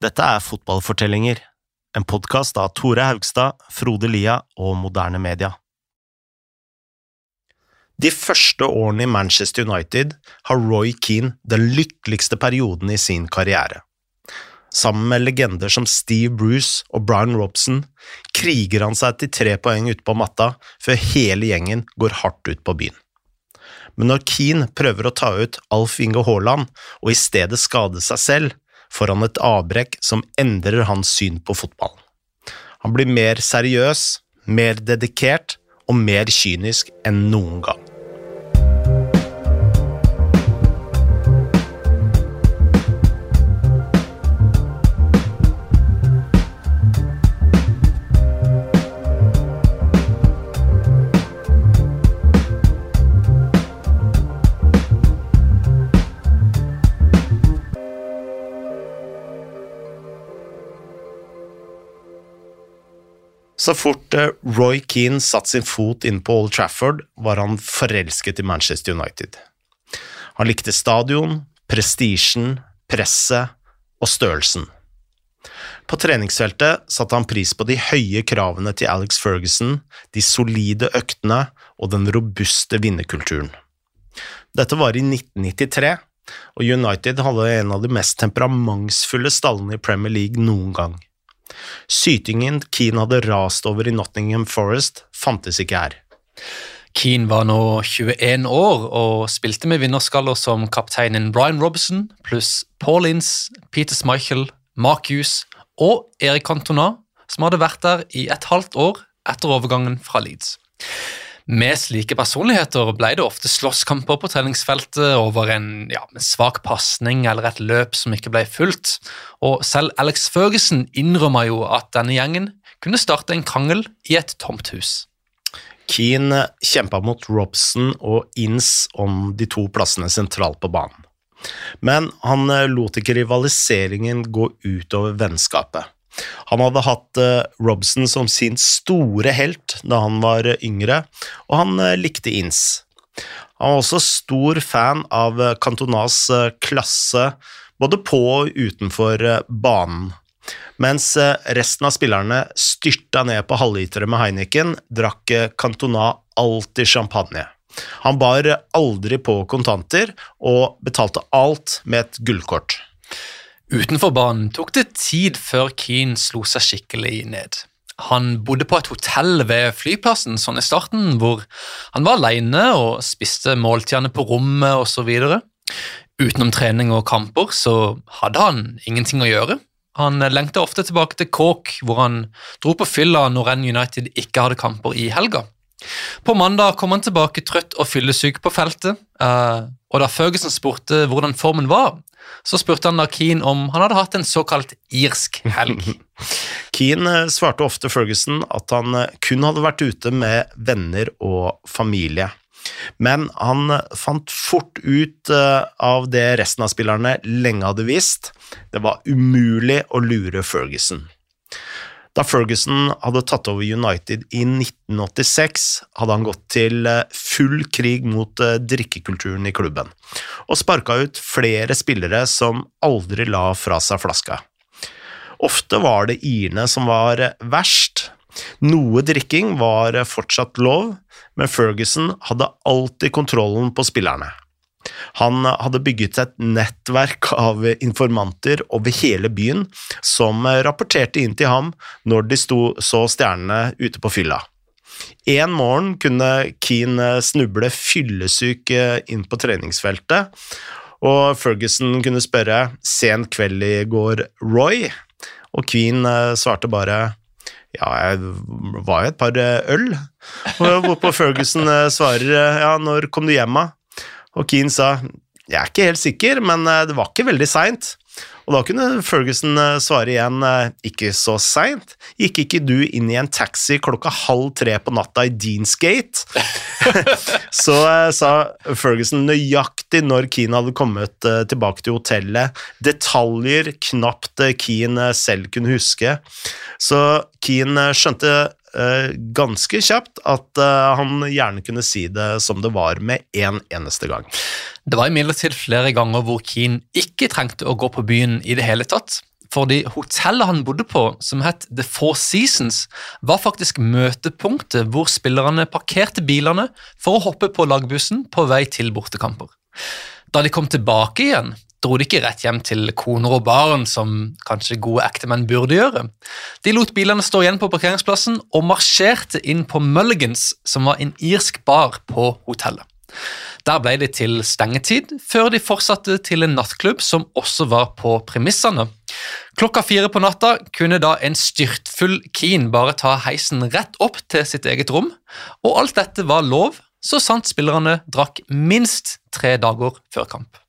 Dette er Fotballfortellinger, en podkast av Tore Haugstad, Frode Lia og Moderne Media. De første årene i Manchester United har Roy Keane den lykkeligste perioden i sin karriere. Sammen med legender som Steve Bruce og Brian Robson kriger han seg til tre poeng ute på matta før hele gjengen går hardt ut på byen. Men når Keane prøver å ta ut Alf Inge Haaland og i stedet skade seg selv, får han et avbrekk som endrer hans syn på fotball. Han blir mer seriøs, mer dedikert og mer kynisk enn noen gang. Så fort eh, Roy Keane satte sin fot inn på Old Trafford, var han forelsket i Manchester United. Han likte stadion, prestisjen, presset og størrelsen. På treningsfeltet satte han pris på de høye kravene til Alex Ferguson, de solide øktene og den robuste vinnerkulturen. Dette var i 1993, og United hadde en av de mest temperamentsfulle stallene i Premier League noen gang. Sytingen Keane hadde rast over i Nottingham Forest, fantes ikke her. Keane var nå 21 år og spilte med vinnerskaller som kapteinen Brian Robson pluss Paul Ince, Peter Schmeichel, Mark Hughes og Erik Cantona, som hadde vært der i et halvt år etter overgangen fra Leeds. Med slike personligheter ble det ofte slåsskamper på treningsfeltet over en, ja, svak pasning eller et løp som ikke ble fulgt, og selv Alex Ferguson innrømmer jo at denne gjengen kunne starte en krangel i et tomt hus. Keane kjempa mot Robson og Ince om de to plassene sentralt på banen. Men han lot ikke rivaliseringen gå utover vennskapet. Han hadde hatt uh, Robson som sin store helt da han var yngre, og han uh, likte Ince. Han var også stor fan av uh, Cantonas klasse, både på og utenfor banen. Mens resten av spillerne styrta ned på halvlitere med Heineken, drakk Cantona alltid champagne. Han bar aldri på kontanter, og betalte alt med et gullkort. Utenfor banen tok det tid før Keane slo seg skikkelig ned. Han bodde på et hotell ved flyplassen sånn i starten, hvor han var alene og spiste måltidene på rommet osv. Utenom trening og kamper så hadde han ingenting å gjøre. Han lengta ofte tilbake til Cork, hvor han dro på fylla når Renn United ikke hadde kamper i helga. På mandag kom han tilbake trøtt og fyllesyk på feltet, eh, og da Ferguson spurte hvordan formen var, så spurte han da Keane om han hadde hatt en såkalt irsk helg. Keane eh, svarte ofte Ferguson at han eh, kun hadde vært ute med venner og familie. Men han fant fort ut av det resten av spillerne lenge hadde visst. Det var umulig å lure Ferguson. Da Ferguson hadde tatt over United i 1986, hadde han gått til eh, full krig mot eh, drikkekulturen i klubben, og sparka ut flere spillere som aldri la fra seg flaska. Ofte var det irene som var verst. Noe drikking var fortsatt lov, men Ferguson hadde alltid kontrollen på spillerne. Han hadde bygget et nettverk av informanter over hele byen som rapporterte inn til ham når de sto, så stjernene ute på fylla. En morgen kunne Keane snuble fyllesyk inn på treningsfeltet, og Ferguson kunne spørre 'sen kveld i går, Roy?' Og Queen svarte bare ja, jeg var jo et par øl. Hvorpå Ferguson svarer ja, når kom du hjem, da? Og Keane sa jeg er ikke helt sikker, men eh, det var ikke veldig seint. Og da kunne Ferguson eh, svare igjen eh, ikke så seint. Gikk ikke du inn i en taxi klokka halv tre på natta i Deansgate? så sa Ferguson nøyaktig når Keane hadde kommet tilbake til hotellet. Detaljer knapt Keane selv kunne huske. Så Keane skjønte ganske kjapt at eh, han gjerne kunne si det som det var med en eneste gang. Det var imidlertid flere ganger hvor Keane ikke trengte å gå på byen i det hele tatt. fordi hotellet han bodde på, som het The Four Seasons, var faktisk møtepunktet hvor spillerne parkerte bilene for å hoppe på lagbussen på vei til bortekamper. Da de kom tilbake igjen, dro de ikke rett hjem til koner og barn, som kanskje gode ektemenn burde gjøre. De lot bilene stå igjen på parkeringsplassen og marsjerte inn på Mulligans, som var en irsk bar på hotellet. Der ble de til stengetid, før de fortsatte til en nattklubb som også var på premissene. Klokka fire på natta kunne da en styrtfull Keen bare ta heisen rett opp til sitt eget rom, og alt dette var lov så sant spillerne drakk minst tre dager før kamp.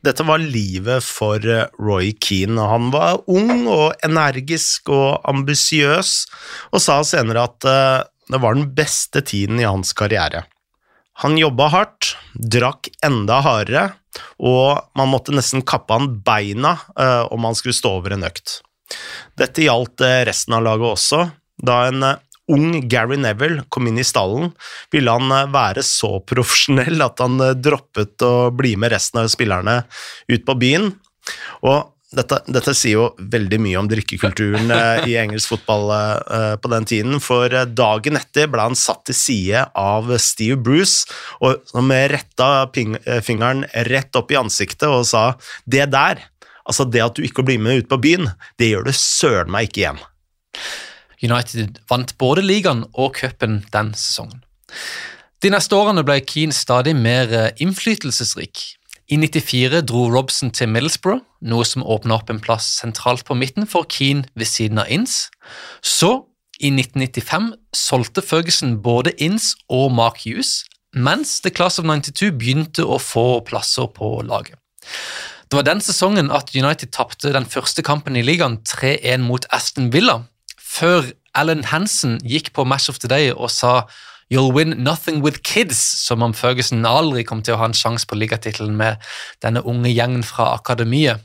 Dette var livet for eh, Roy Keane. Han var ung og energisk og ambisiøs, og sa senere at eh, det var den beste tiden i hans karriere. Han jobba hardt, drakk enda hardere, og man måtte nesten kappe han beina uh, om han skulle stå over en økt. Dette gjaldt resten av laget også. Da en ung Gary Neville kom inn i stallen, ville han være så profesjonell at han droppet å bli med resten av spillerne ut på byen. Og dette, dette, sier jo veldig mye om drikkekulturen eh, i engelsk fotball eh, på den tiden, for eh, dagen etter ble han satt til side av Steve Bruce, og som retta fingeren rett opp i ansiktet og sa 'det der', altså det at du ikke blir med ut på byen, det gjør du søren meg ikke igjen. United vant både ligaen og cupen den sesongen. De neste årene ble Keane stadig mer innflytelsesrik. I 94 dro Robson til Middlesbrough, noe som åpna opp en plass sentralt på midten for Keane ved siden av Inns. Så, i 1995, solgte Ferguson både Inns og Mark Hughes, mens The Class of 92 begynte å få plasser på laget. Det var den sesongen at United tapte den første kampen i ligaen 3-1 mot Aston Villa, før Alan Hansen gikk på Match of the Day og sa You'll win nothing with kids, som om Ferguson aldri kom til å ha en sjanse på ligatittelen med denne unge gjengen fra akademiet.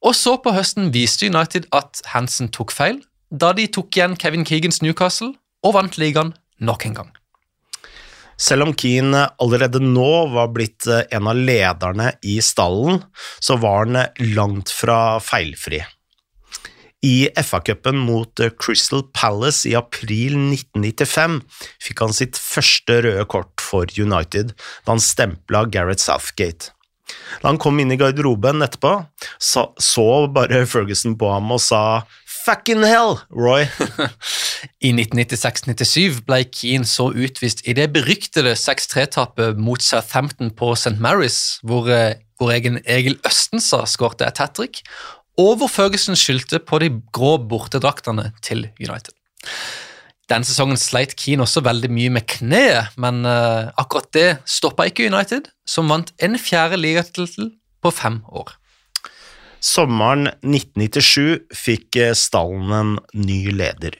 Og så på høsten viste United at Hansen tok feil, da de tok igjen Kevin Keegans Newcastle og vant ligaen nok en gang. Selv om Keane allerede nå var blitt eh, en av lederne i stallen, så var han langt fra feilfri. I FA-cupen mot eh, Crystal Palace i april 1995 fikk han sitt første røde kort for United da han stempla Gareth Southgate. Da han kom inn i garderoben etterpå, så, så bare Ferguson på ham og sa Fucking hell, Roy! I 1996-97 ble Keane så utvist i det beryktede 6-3-tapet mot Southampton på St. Mary's, hvor, vår egen Egil Østensa skårte et hat trick, Ferguson skyldte på de grå bortedraktene til United. Denne sesongen sleit Keane også veldig mye med kneet, men uh, akkurat det stoppa ikke United, som vant en fjerde ligatittel på fem år. Sommeren 1997 fikk eh, stallen en ny leder.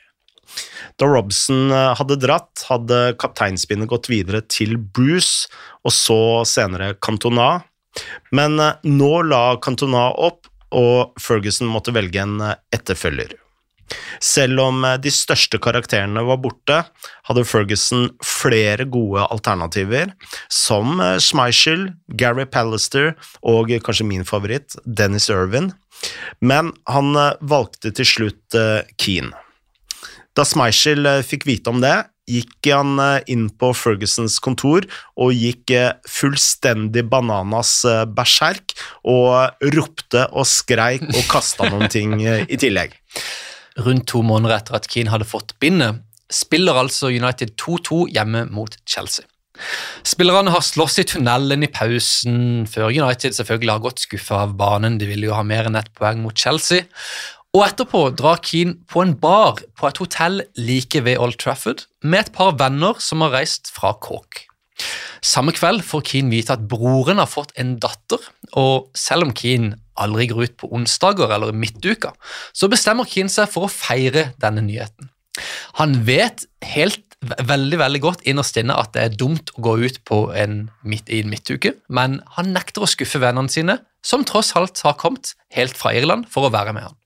Da Robson eh, hadde dratt, hadde kapteinspinnet gått videre til Bruce, og så senere Cantona. Men nå la Cantona opp og Ferguson måtte velge en eh, etterfølger. Selv om eh, de største karakterene var borte, hadde Ferguson flere gode alternativer, som eh, Schmeichel, Gary Pallister og kanskje min favoritt, Dennis Irvin, men han valgte til slutt Keane. Da Schmeichel fikk vite om det, gikk han eh, inn på Fergusons kontor og gikk eh, fullstendig bananas eh, berserk og ropte og skreik og kasta noen ting i tillegg. Rundt to måneder etter at Keane hadde fått bindet, spiller altså United 2-2 hjemme mot Chelsea. Spillerne har slåss i tunnelen i pausen, før United selvfølgelig har gått skuffa av banen. De ville jo ha mer enn ett poeng mot Chelsea. Og etterpå drar Keane på en bar på et hotell like ved Old Trafford med et par venner som har reist fra Cork. Samme kveld får Keane vite at broren har fått en datter, og selv om Keane aldri går ut på onsdager eller midtuka, så bestemmer Keane seg for å feire denne nyheten. Han vet helt veldig veldig godt innerst inne at det er dumt å gå ut på en midt, i en midtuke, men han nekter å skuffe vennene sine, som tross alt har kommet helt fra Irland for å være med han.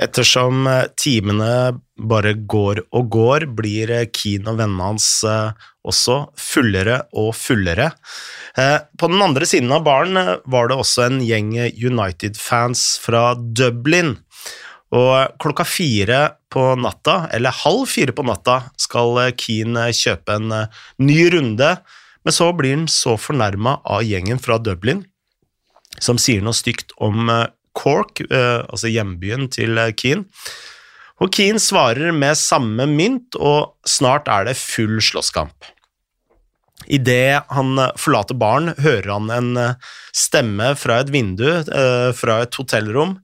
Ettersom eh, timene bare går og går, blir Keane og vennene hans også fullere og fullere. På den andre siden av baren var det også en gjeng United-fans fra Dublin. Og klokka fire på natta, eller halv fire på natta, skal Keane kjøpe en ny runde, men så blir han så fornærma av gjengen fra Dublin, som sier noe stygt om Cork, altså hjembyen til Keane. Og Keane svarer med samme mynt, og snart er det full slåsskamp. Idet han forlater baren, hører han en stemme fra et vindu fra et hotellrom,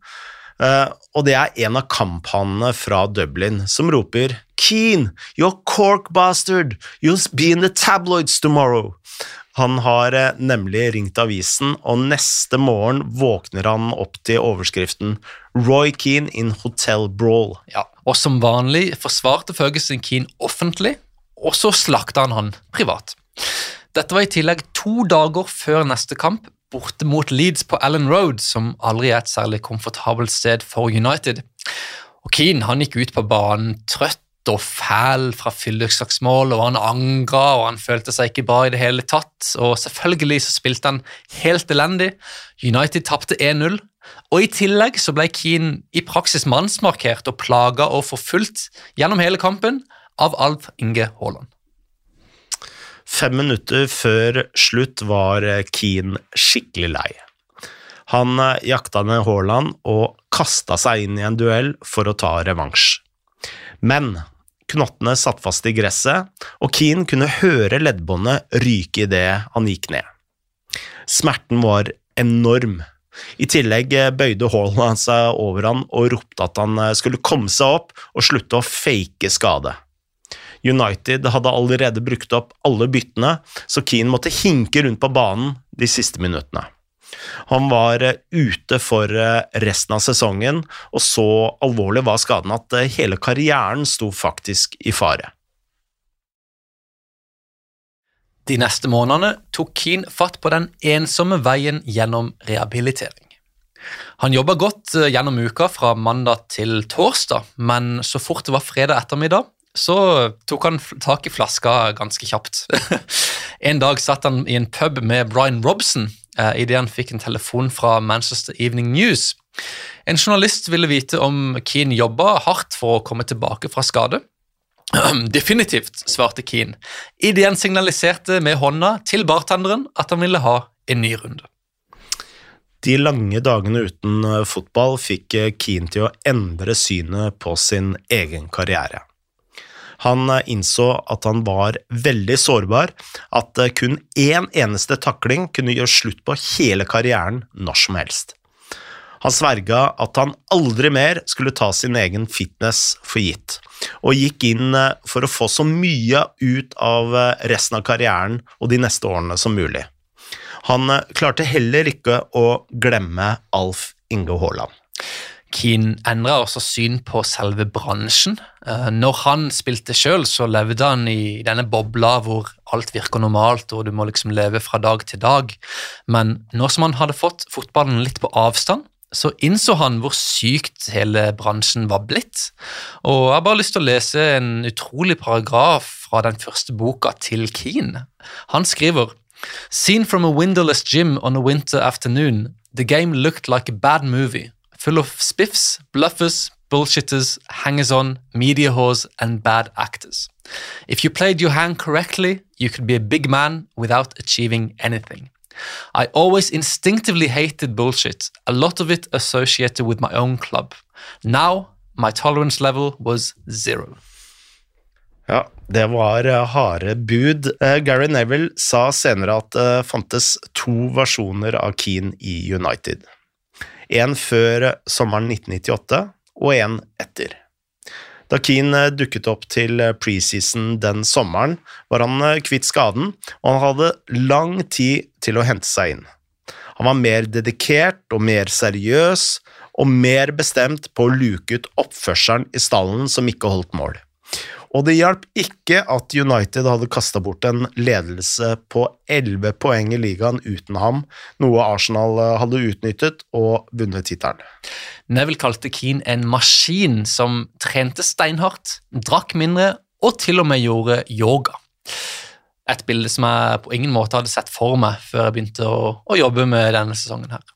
og det er en av kamphannene fra Dublin som roper Keane, you're cork bastard, you'll be in the tabloids tomorrow. Han har nemlig ringt avisen, og neste morgen våkner han opp til overskriften Roy Keane in Hotel Brawl. Ja, og som vanlig forsvarte Ferguson Keane offentlig, og så slakta han han privat. Dette var i tillegg to dager før neste kamp, borte mot Leeds på Allen Road, som aldri er et særlig komfortabelt sted for United. Og Keane han gikk ut på banen trøtt og fæl fra fylleslagsmål, og han angra og han følte seg ikke bra i det hele tatt. Og selvfølgelig så spilte han helt elendig. United tapte 1-0, og i tillegg så ble Keane i praksis mannsmarkert og plaga og forfulgt gjennom hele kampen av Alv Inge Haaland. Fem minutter før slutt var Keane skikkelig lei. Han jakta ned Haaland og kasta seg inn i en duell for å ta revansj. Men knottene satt fast i gresset, og Keane kunne høre leddbåndet ryke idet han gikk ned. Smerten var enorm. I tillegg bøyde Haaland seg over han og ropte at han skulle komme seg opp og slutte å fake skade. United hadde allerede brukt opp alle byttene, så Keane måtte hinke rundt på banen de siste minuttene. Han var ute for resten av sesongen, og så alvorlig var skaden at hele karrieren sto faktisk i fare. De neste månedene tok Keane fatt på den ensomme veien gjennom rehabilitering. Han jobba godt gjennom uka fra mandag til torsdag, men så fort det var fredag ettermiddag, så tok han tak i flaska ganske kjapt. en dag satt han i en pub med Brian Robson eh, idet han fikk en telefon fra Manchester Evening News. En journalist ville vite om Keane jobba hardt for å komme tilbake fra skade. Definitivt, svarte Keane, idet han signaliserte med hånda til bartenderen at han ville ha en ny runde. De lange dagene uten fotball fikk Keane til å endre synet på sin egen karriere. Han innså at han var veldig sårbar, at kun én eneste takling kunne gjøre slutt på hele karrieren når som helst. Han sverga at han aldri mer skulle ta sin egen fitness for gitt, og gikk inn for å få så mye ut av resten av karrieren og de neste årene som mulig. Han klarte heller ikke å glemme Alf Inge Haaland. Keane endra også syn på selve bransjen. Når han spilte sjøl, så levde han i denne bobla hvor alt virker normalt, og du må liksom leve fra dag til dag. Men nå som han hadde fått fotballen litt på avstand, så innså han hvor sykt hele bransjen var blitt. Og jeg har bare lyst til å lese en utrolig paragraf fra den første boka til Keane. Han skriver Seen from a windowless gym on a winter afternoon, the game looked like a bad movie full of spiffs, bluffers, bullshitters, hangers on, media whores, and bad actors. If you played your hand correctly, you could be a big man without achieving anything. I always instinctively hated bullshit, a lot of it associated with my own club. Now, my tolerance level was zero. Ja, det var harde bud. Gary Neville sa senere at det fantes to versjoner av Keane i United. En før sommeren 1998 og en etter. Da Keane dukket opp til preseason den sommeren, var han kvitt skaden, og han hadde lang tid til å hente seg inn. Han var mer dedikert og mer seriøs, og mer bestemt på å luke ut oppførselen i stallen som ikke holdt mål. Og det hjalp ikke at United hadde kasta bort en ledelse på 11 poeng i ligaen uten ham, noe Arsenal eh, hadde utnyttet og vunnet tittelen. Neville kalte Keane en maskin som trente steinhardt, drakk mindre og til og med gjorde yoga. Et bilde som jeg på ingen måte hadde sett for meg før jeg begynte å, å jobbe med denne sesongen. her.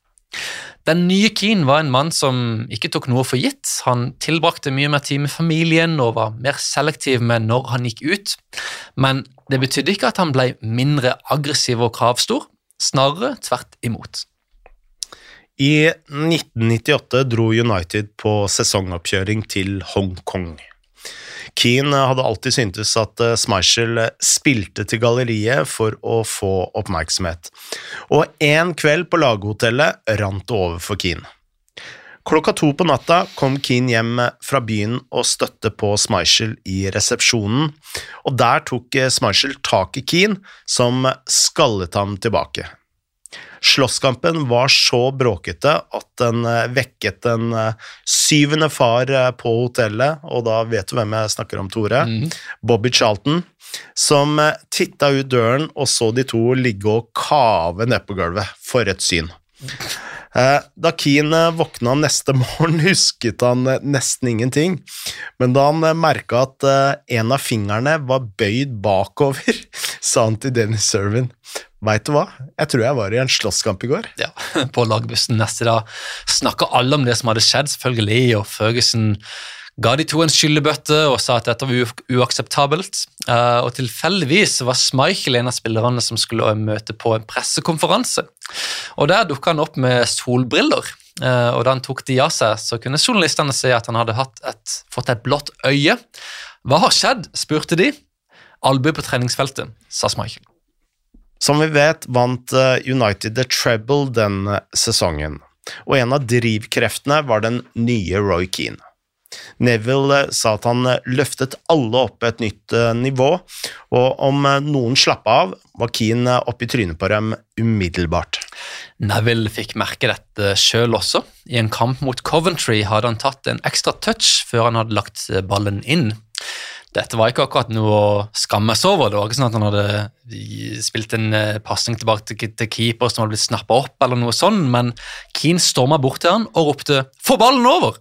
Den nye Keane var en mann som ikke tok noe for gitt. Han tilbrakte mye mer tid med familien og var mer selektiv med når han gikk ut. Men det betydde ikke at han ble mindre aggressiv og kravstor, snarere tvert imot. I 1998 dro United på sesongoppkjøring til Hongkong. Keane hadde alltid syntes at eh, Schmeichel spilte til galleriet for å få oppmerksomhet, og en kveld på laghotellet rant det over for Keane. Klokka to på natta kom Keane hjem fra byen og støtte på Schmeichel i resepsjonen, og der tok Schmeichel tak i Keane, som skallet ham tilbake. Slåsskampen var så bråkete at den eh, vekket en eh, syvende far eh, på hotellet, og da vet du hvem jeg snakker om, Tore. Mm. Bobby Charlton, som titta ut døren og så de to ligge og kave nedpå gulvet. For et syn. Da Keane våkna neste morgen, husket han nesten ingenting, men da han merka at en av fingrene var bøyd bakover, sa han til Dennis Servin Veit du hva? Jeg tror jeg var i en slåsskamp i går. Ja, På lagbussen neste dag snakka alle om det som hadde skjedd, selvfølgelig, og Ferguson ga de to en skyllebøtte og sa at dette var uakseptabelt. Uh, og tilfeldigvis var Schmeichel en av spillerne som skulle møte på en pressekonferanse. Og Der dukka han opp med solbriller, uh, og da han tok de av seg, så kunne journalistene se at han hadde et, fått et blått øye. Hva har skjedd? spurte de. Albue på treningsfeltet, sa Schmeichel. Som vi vet, vant eh, United the treble den sesongen, og en av drivkreftene var den nye Roy Keane. Neville eh, sa at han løftet alle opp et nytt nivå, og om noen slapp av, var Keane oppe i trynet på dem umiddelbart. Neville fikk merke dette sjøl også. I en kamp mot Coventry hadde han tatt en ekstra touch før han hadde lagt ballen inn dette var ikke akkurat noe å skamme seg over. Det var ikke sånn at han hadde spilt en eh, pasning tilbake til keeper som hadde blitt snappa opp, eller noe sånt, men Keane storma bort til han og ropte 'få ballen over'!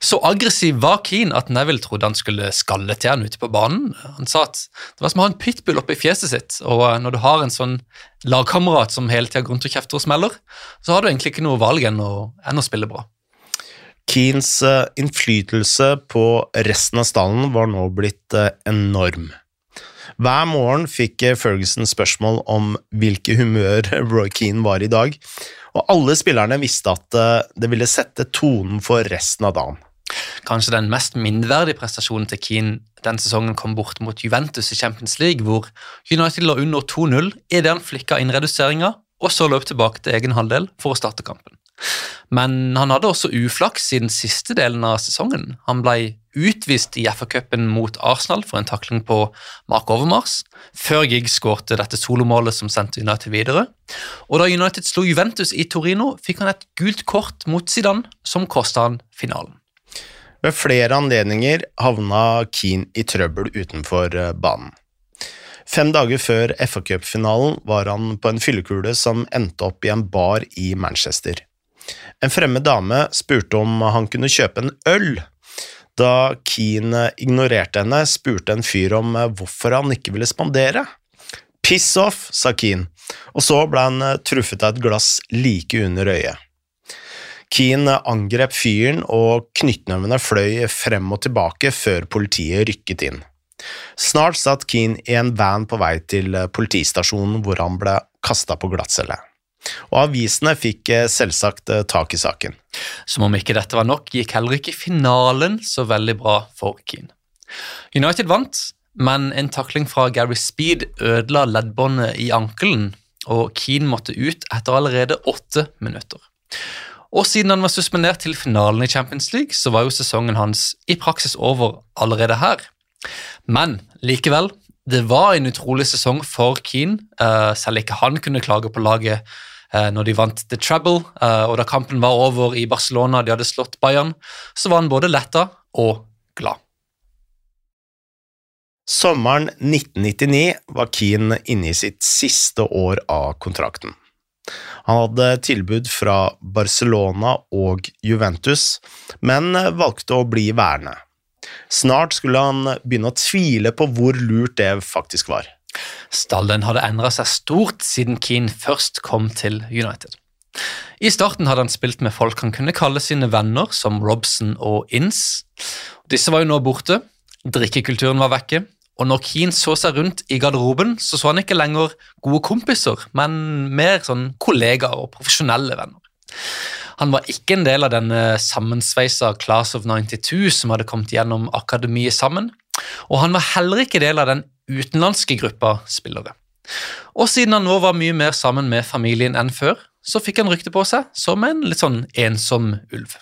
Så aggressiv var Keane at Neville trodde han skulle skalle til han ute på banen. Han sa at det var som å ha en pitbull oppi fjeset sitt, og eh, når du har en sånn lagkamerat som hele tida går rundt og kjefter og smeller, så har du egentlig ikke noe valg enn å, enn å spille bra. Keens eh, innflytelse på resten av stallen var nå blitt eh, enorm. Hver morgen fikk Ferguson spørsmål om hvilke humør Roy Keane var i dag, og alle spillerne visste at det ville sette tonen for resten av dagen. Kanskje den mest minneverdige prestasjonen til Keane den sesongen kom bort mot Juventus i Champions League, hvor United lå under 2-0 idet han flikka inn reduseringa, og så løp tilbake til egen halvdel for å starte kampen. Men han hadde også uflaks i den siste delen av sesongen. Han ble utvist i FA-cupen mot Arsenal for en takling på Mark Overmars, før Giggs skårte dette solomålet som sendte United videre. Og da United slo Juventus i Torino, fikk han et gult kort mot Zidane, som kosta han finalen. Ved flere anledninger havna Keane i trøbbel utenfor eh, banen. Fem dager før FA-cupfinalen var han på en fyllekule som endte opp i en bar i Manchester. En fremmed dame spurte om han kunne kjøpe en øl. Da Keane ignorerte henne, spurte en fyr om eh, hvorfor han ikke ville spandere. Piss off, sa Keane, og så ble han eh, truffet av et glass like under øyet. Keane angrep fyren, og knyttnevene fløy frem og tilbake før politiet rykket inn. Snart satt Keane i en van på vei til eh, politistasjonen hvor han ble kasta på glattcelle og avisene fikk eh, selvsagt eh, tak i saken. Som om ikke dette var nok, gikk heller ikke finalen så veldig bra for Keane. United vant, men en takling fra Gary Speed ødela leddbåndet i ankelen, og Keane måtte ut etter allerede åtte minutter. Og siden han var suspendert til finalen i Champions League, så var jo sesongen hans i praksis over allerede her. Men likevel, det var en utrolig sesong for Keane, uh, selv ikke han kunne klage på laget uh, når de vant The Treble. Uh, og da kampen var over i Barcelona, de hadde slått Bayern, så var han både letta og glad. Sommeren 1999 var Keane inne i sitt siste år av kontrakten. Han hadde tilbud fra Barcelona og Juventus, men valgte å bli værende. Snart skulle han begynne å tvile på hvor lurt det faktisk var. Stallen hadde endra seg stort siden Keane først kom til United. I starten hadde han spilt med folk han kunne kalle sine venner, som Robson og Inns. Disse var jo nå borte, drikkekulturen var vekke, og når Keane så seg rundt i garderoben, så så han ikke lenger gode kompiser, men mer sånn kollegaer og profesjonelle venner. Han var ikke en del av denne sammensveisa Class of 92 som hadde kommet gjennom akademiet sammen, og han var heller ikke del av den utenlandske gruppa spillere. Og siden han nå var mye mer sammen med familien enn før, så fikk han rykte på seg som en litt sånn ensom ulv.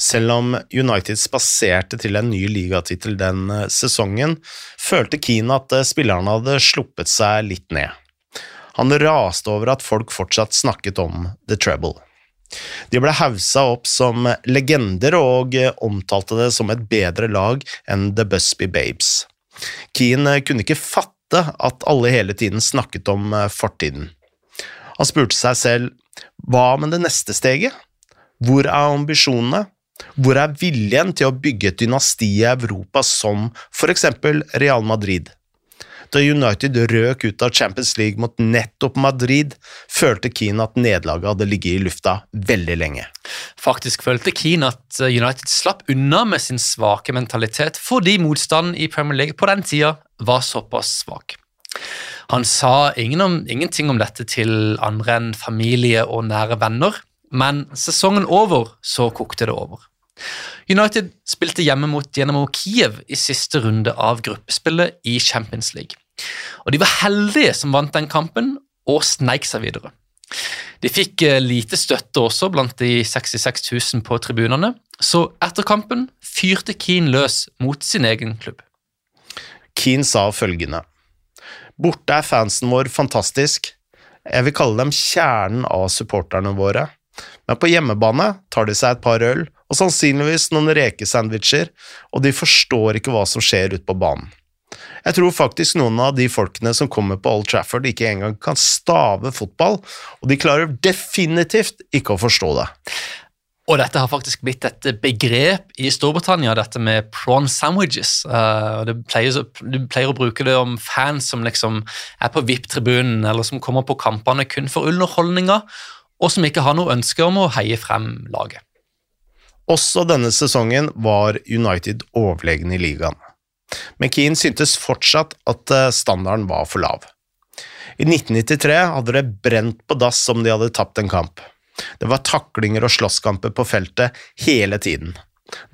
Selv om United spaserte til en ny ligatittel den eh, sesongen, følte Keane at eh, spillerne hadde sluppet seg litt ned. Han raste over at folk fortsatt snakket om The Treble. De ble haussa opp som legender og eh, omtalte det som et bedre lag enn The Busby Babes. Keane kunne ikke fatte at alle hele tiden snakket om fortiden. Han spurte seg selv hva med det neste steget? Hvor er ambisjonene? Hvor er viljen til å bygge et dynasti i Europa som for eksempel Real Madrid? Da United røk ut av Champions League mot nettopp Madrid, følte Keane at nederlaget hadde ligget i lufta veldig lenge. Faktisk følte Keane at United slapp unna med sin svake mentalitet fordi motstanden i Premier League på den tida var såpass svak. Han sa ingen om, ingenting om dette til andre enn familie og nære venner, men sesongen over så kokte det over. United spilte hjemme mot Dynamo Kiev i siste runde av gruppespillet i Champions League. Og De var heldige som vant den kampen og sneik seg videre. De fikk eh, lite støtte også blant de 66 000 på tribunene, så etter kampen fyrte Keane løs mot sin egen klubb. Keane sa følgende Borte er fansen vår fantastisk. Jeg vil kalle dem kjernen av supporterne våre. Men på hjemmebane tar de seg et par øl og sannsynligvis noen rekesandwicher, og de forstår ikke hva som skjer ute på banen. Jeg tror faktisk noen av de folkene som kommer på Old Trafford, ikke engang kan stave fotball, og de klarer definitivt ikke å forstå det. Og dette har faktisk blitt et begrep i Storbritannia, dette med prawn sandwiches. Uh, du, pleier, pleier, å bruke det om fans som liksom er på VIP-tribunen, eller som kommer på kampene kun for underholdninga, og som ikke har noe ønske om å heie frem laget. Også denne sesongen var United overlegen i ligaen, men Keane syntes fortsatt at eh, standarden var for lav. I 1993 hadde det brent på dass om de hadde tapt en kamp. Det var taklinger og slåsskamper på feltet hele tiden.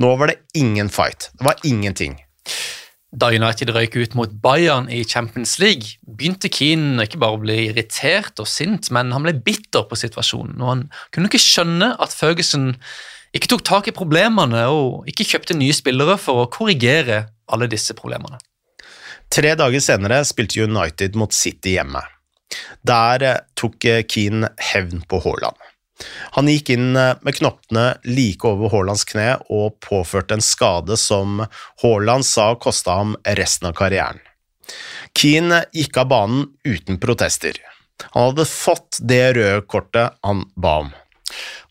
Nå var det ingen fight. Det var ingenting. Da United røyk ut mot Bayern i Champions League, begynte Keane ikke bare å bli irritert og sint, men han ble bitter på situasjonen. Og han kunne ikke skjønne at Ferguson ikke tok tak i problemene og ikke kjøpte nye spillere for å korrigere alle disse problemene. Tre dager senere spilte United mot City hjemme. Der tok Keane hevn på Haaland. Han gikk inn eh, med knoppene like over Haalands kne og påførte en skade som Haaland sa kosta ham resten av karrieren. Keane gikk av banen uten protester. Han hadde fått det røde kortet han ba om.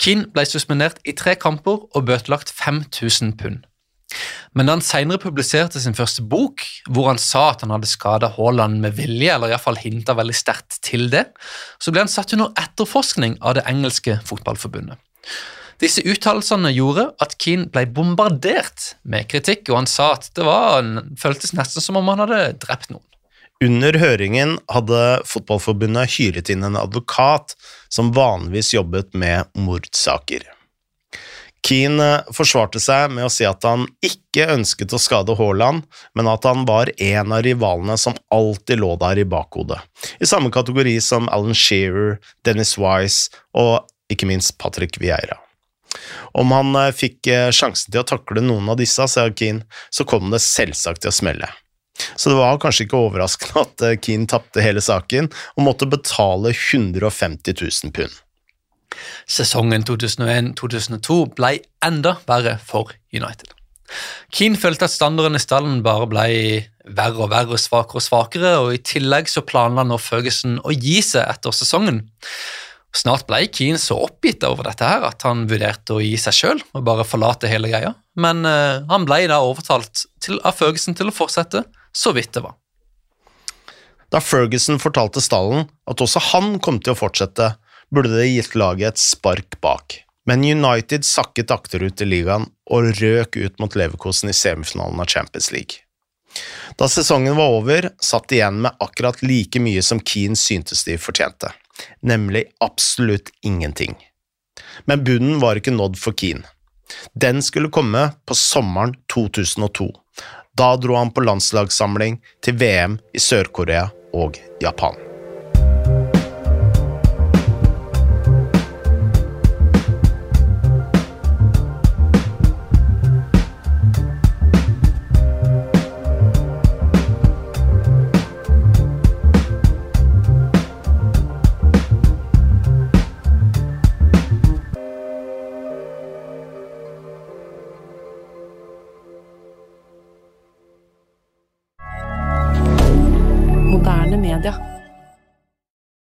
Keane ble suspendert i tre kamper og bøtelagt 5000 pund. Men da han senere publiserte sin første bok, hvor han sa at han hadde skada Haaland med vilje, eller iallfall hinta veldig sterkt til det, så ble han satt under etterforskning av det engelske fotballforbundet. Disse uttalelsene gjorde at Keane ble bombardert med kritikk, og han sa at det var, føltes nesten som om han hadde drept noen. Under høringen hadde Fotballforbundet hyret inn en advokat som vanligvis jobbet med mordsaker. Keane forsvarte seg med å si at han ikke ønsket å skade Haaland, men at han var en av rivalene som alltid lå der i bakhodet, i samme kategori som Alan Shearer, Dennis Wise og ikke minst Patrick Vieira. Om han eh, fikk eh, sjansen til å takle noen av disse, sa Keane, så kom det selvsagt til å smelle. Så det var kanskje ikke overraskende at eh, Keane tapte hele saken og måtte betale 150 000 pund. Sesongen 2001-2002 ble enda verre for United. Keane følte at standarden i stallen bare ble verre og verre, svakere og svakere, og i tillegg så planla nå Ferguson å gi seg etter sesongen. Snart ble Keane så oppgitt over dette her at han vurderte å gi seg sjøl og bare forlate hele greia, men uh, han ble da overtalt til, av Ferguson til å fortsette, så vidt det var. Da Ferguson fortalte stallen at også han kom til å fortsette, burde det gitt laget et spark bak. Men United sakket akterut i ligaen og røk ut mot Leverkosen i semifinalen av Champions League. Da sesongen var over, satt de igjen med akkurat like mye som Keane syntes de fortjente, nemlig absolutt ingenting. Men bunnen var ikke nådd for Keane. Den skulle komme på sommeren 2002. Da dro han på landslagssamling til VM i Sør-Korea og Japan.